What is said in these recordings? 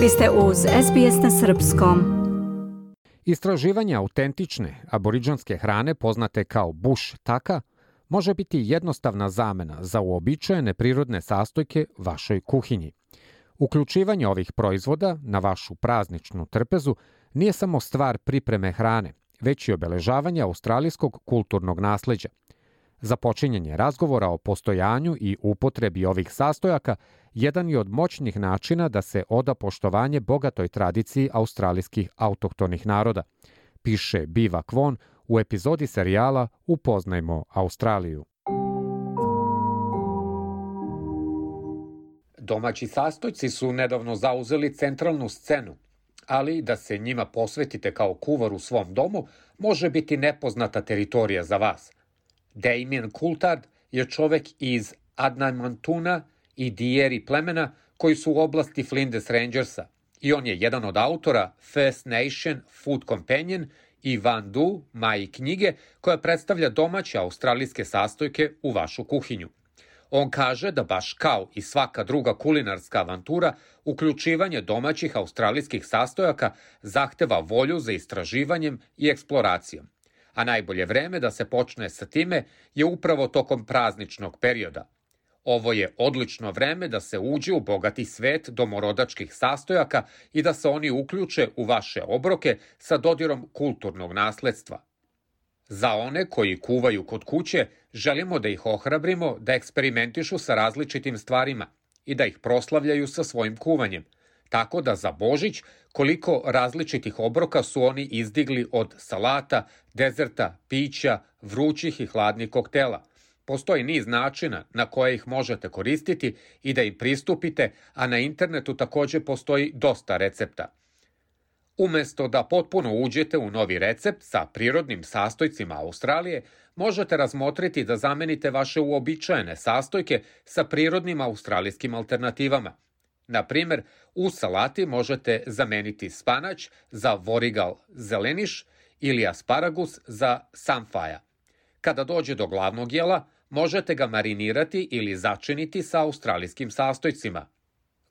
Vi ste uz SBS na Srpskom. Istraživanje autentične aboriđanske hrane poznate kao bush taka može biti jednostavna zamena za uobičajene prirodne sastojke vašoj kuhinji. Uključivanje ovih proizvoda na vašu prazničnu trpezu nije samo stvar pripreme hrane, već i obeležavanje australijskog kulturnog nasleđa. Za počinjenje razgovora o postojanju i upotrebi ovih sastojaka jedan je od moćnih načina da se oda poštovanje bogatoj tradiciji australijskih autohtonih naroda, piše Biva Kvon u epizodi serijala Upoznajmo Australiju. Domaći sastojci su nedavno zauzeli centralnu scenu, ali da se njima posvetite kao kuvar u svom domu može biti nepoznata teritorija za vas. Damien Coulthard je čovek iz Adnamantuna i Dieri plemena koji su u oblasti Flinders Rangersa i on je jedan od autora First Nation Food Companion i Van Du, maji knjige, koja predstavlja domaće australijske sastojke u vašu kuhinju. On kaže da baš kao i svaka druga kulinarska avantura, uključivanje domaćih australijskih sastojaka zahteva volju za istraživanjem i eksploracijom. A najbolje vreme da se počne sa time je upravo tokom prazničnog perioda. Ovo je odlično vreme da se uđe u bogati svet domorodačkih sastojaka i da se oni uključe u vaše obroke sa dodirom kulturnog nasledstva – Za one koji kuvaju kod kuće, želimo da ih ohrabrimo da eksperimentišu sa različitim stvarima i da ih proslavljaju sa svojim kuvanjem. Tako da za Božić koliko različitih obroka su oni izdigli od salata, dezerta, pića, vrućih i hladnih koktela. Postoji niz načina na koje ih možete koristiti i da im pristupite, a na internetu takođe postoji dosta recepta. Umesto da potpuno uđete u novi recept sa prirodnim sastojcima Australije, možete razmotriti da zamenite vaše uobičajene sastojke sa prirodnim australijskim alternativama. Na primer, u salati možete zameniti spanać za vorigal zeleniš ili asparagus za samfaja. Kada dođe do glavnog jela, možete ga marinirati ili začiniti sa australijskim sastojcima.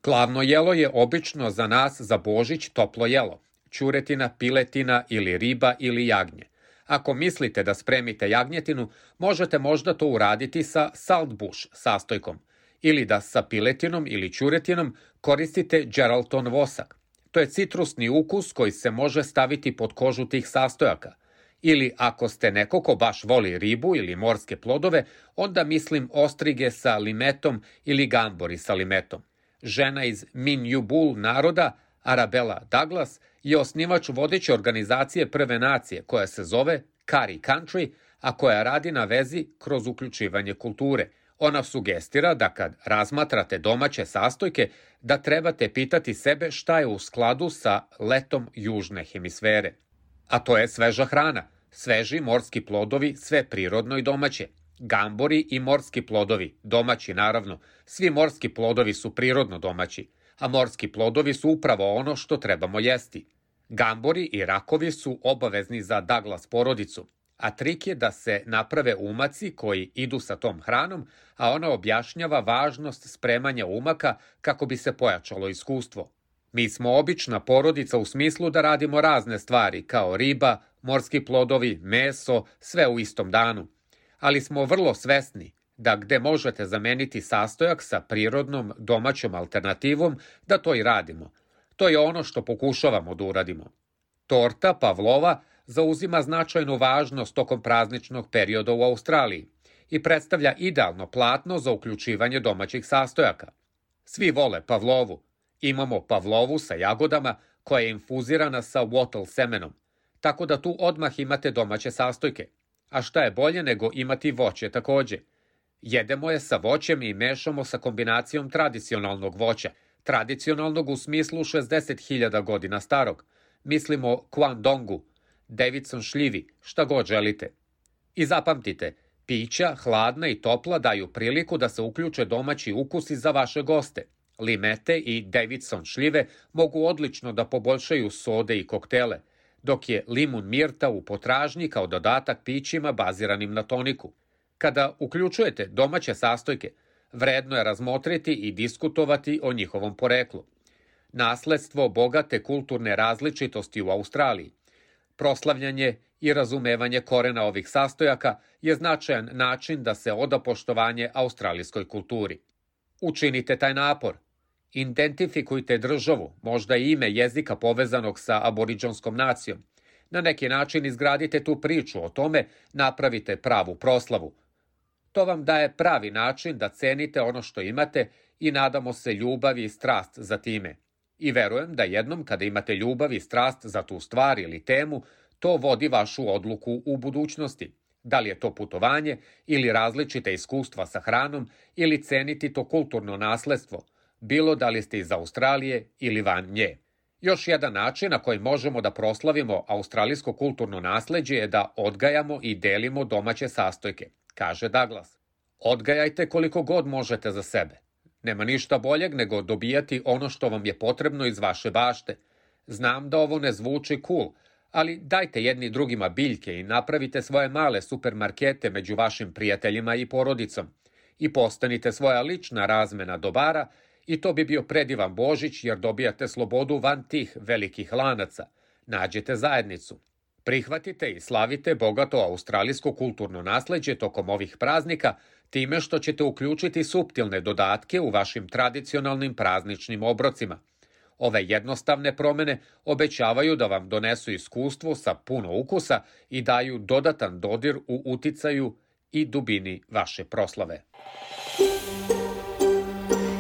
Glavno jelo je obično za nas za Božić toplo jelo – ćuretina, piletina ili riba ili jagnje. Ako mislite da spremite jagnjetinu, možete možda to uraditi sa salt bush sastojkom ili da sa piletinom ili ćuretinom koristite Geraldton vosak. To je citrusni ukus koji se može staviti pod kožu tih sastojaka. Ili ako ste neko ko baš voli ribu ili morske plodove, onda mislim ostrige sa limetom ili gambori sa limetom. Žena iz Minjubul naroda, Arabella Douglas, je osnivač vodeće organizacije Prve nacije koja se zove Kari Country, a koja radi na vezi kroz uključivanje kulture. Ona sugestira da kad razmatrate domaće sastojke, da trebate pitati sebe šta je u skladu sa letom južne hemisfere. A to je sveža hrana, sveži morski plodovi, sve prirodno i domaće. Gambori i morski plodovi, domaći naravno, svi morski plodovi su prirodno domaći a morski plodovi su upravo ono što trebamo jesti. Gambori i rakovi su obavezni za Douglas porodicu, a trik je da se naprave umaci koji idu sa tom hranom, a ona objašnjava važnost spremanja umaka kako bi se pojačalo iskustvo. Mi smo obična porodica u smislu da radimo razne stvari, kao riba, morski plodovi, meso, sve u istom danu. Ali smo vrlo svesni da gde možete zameniti sastojak sa prirodnom domaćom alternativom, da to i radimo. To je ono što pokušavamo da uradimo. Torta Pavlova zauzima značajnu važnost tokom prazničnog perioda u Australiji i predstavlja idealno platno za uključivanje domaćih sastojaka. Svi vole Pavlovu. Imamo Pavlovu sa jagodama koja je infuzirana sa wattle semenom, tako da tu odmah imate domaće sastojke. A šta je bolje nego imati voće takođe – Jedemo je sa voćem i mešamo sa kombinacijom tradicionalnog voća, tradicionalnog u smislu 60.000 godina starog. Mislimo Kwandongu, Davidson šljivi, šta god želite. I zapamtite, pića, hladna i topla daju priliku da se uključe domaći ukusi za vaše goste. Limete i Davidson šljive mogu odlično da poboljšaju sode i koktele, dok je limun mirta u potražnji kao dodatak pićima baziranim na toniku. Kada uključujete domaće sastojke, vredno je razmotriti i diskutovati o njihovom poreklu. nasledstvo bogate kulturne različitosti u Australiji. Proslavljanje i razumevanje korena ovih sastojaka je značajan način da se oda poštovanje australijskoj kulturi. Učinite taj napor. Identifikujte državu, možda i ime jezika povezanog sa aboriđonskom nacijom. Na neki način izgradite tu priču o tome, napravite pravu proslavu. To vam daje pravi način da cenite ono što imate i nadamo se ljubavi i strast za time. I verujem da jednom kada imate ljubav i strast za tu stvar ili temu, to vodi vašu odluku u budućnosti. Da li je to putovanje ili različite iskustva sa hranom ili ceniti to kulturno nasledstvo, bilo da li ste iz Australije ili van nje. Još jedan način na koji možemo da proslavimo australijsko kulturno nasleđe je da odgajamo i delimo domaće sastojke, kaže Douglas. Odgajajte koliko god možete za sebe. Nema ništa boljeg nego dobijati ono što vam je potrebno iz vaše bašte. Znam da ovo ne zvuči cool, ali dajte jedni drugima biljke i napravite svoje male supermarkete među vašim prijateljima i porodicom i postanite svoja lična razmena dobara i to bi bio predivan Božić jer dobijate slobodu van tih velikih lanaca. Nađete zajednicu. Prihvatite i slavite bogato australijsko kulturno nasleđe tokom ovih praznika time što ćete uključiti suptilne dodatke u vašim tradicionalnim prazničnim obrocima. Ove jednostavne promene obećavaju da vam donesu iskustvo sa puno ukusa i daju dodatan dodir u uticaju i dubini vaše proslave.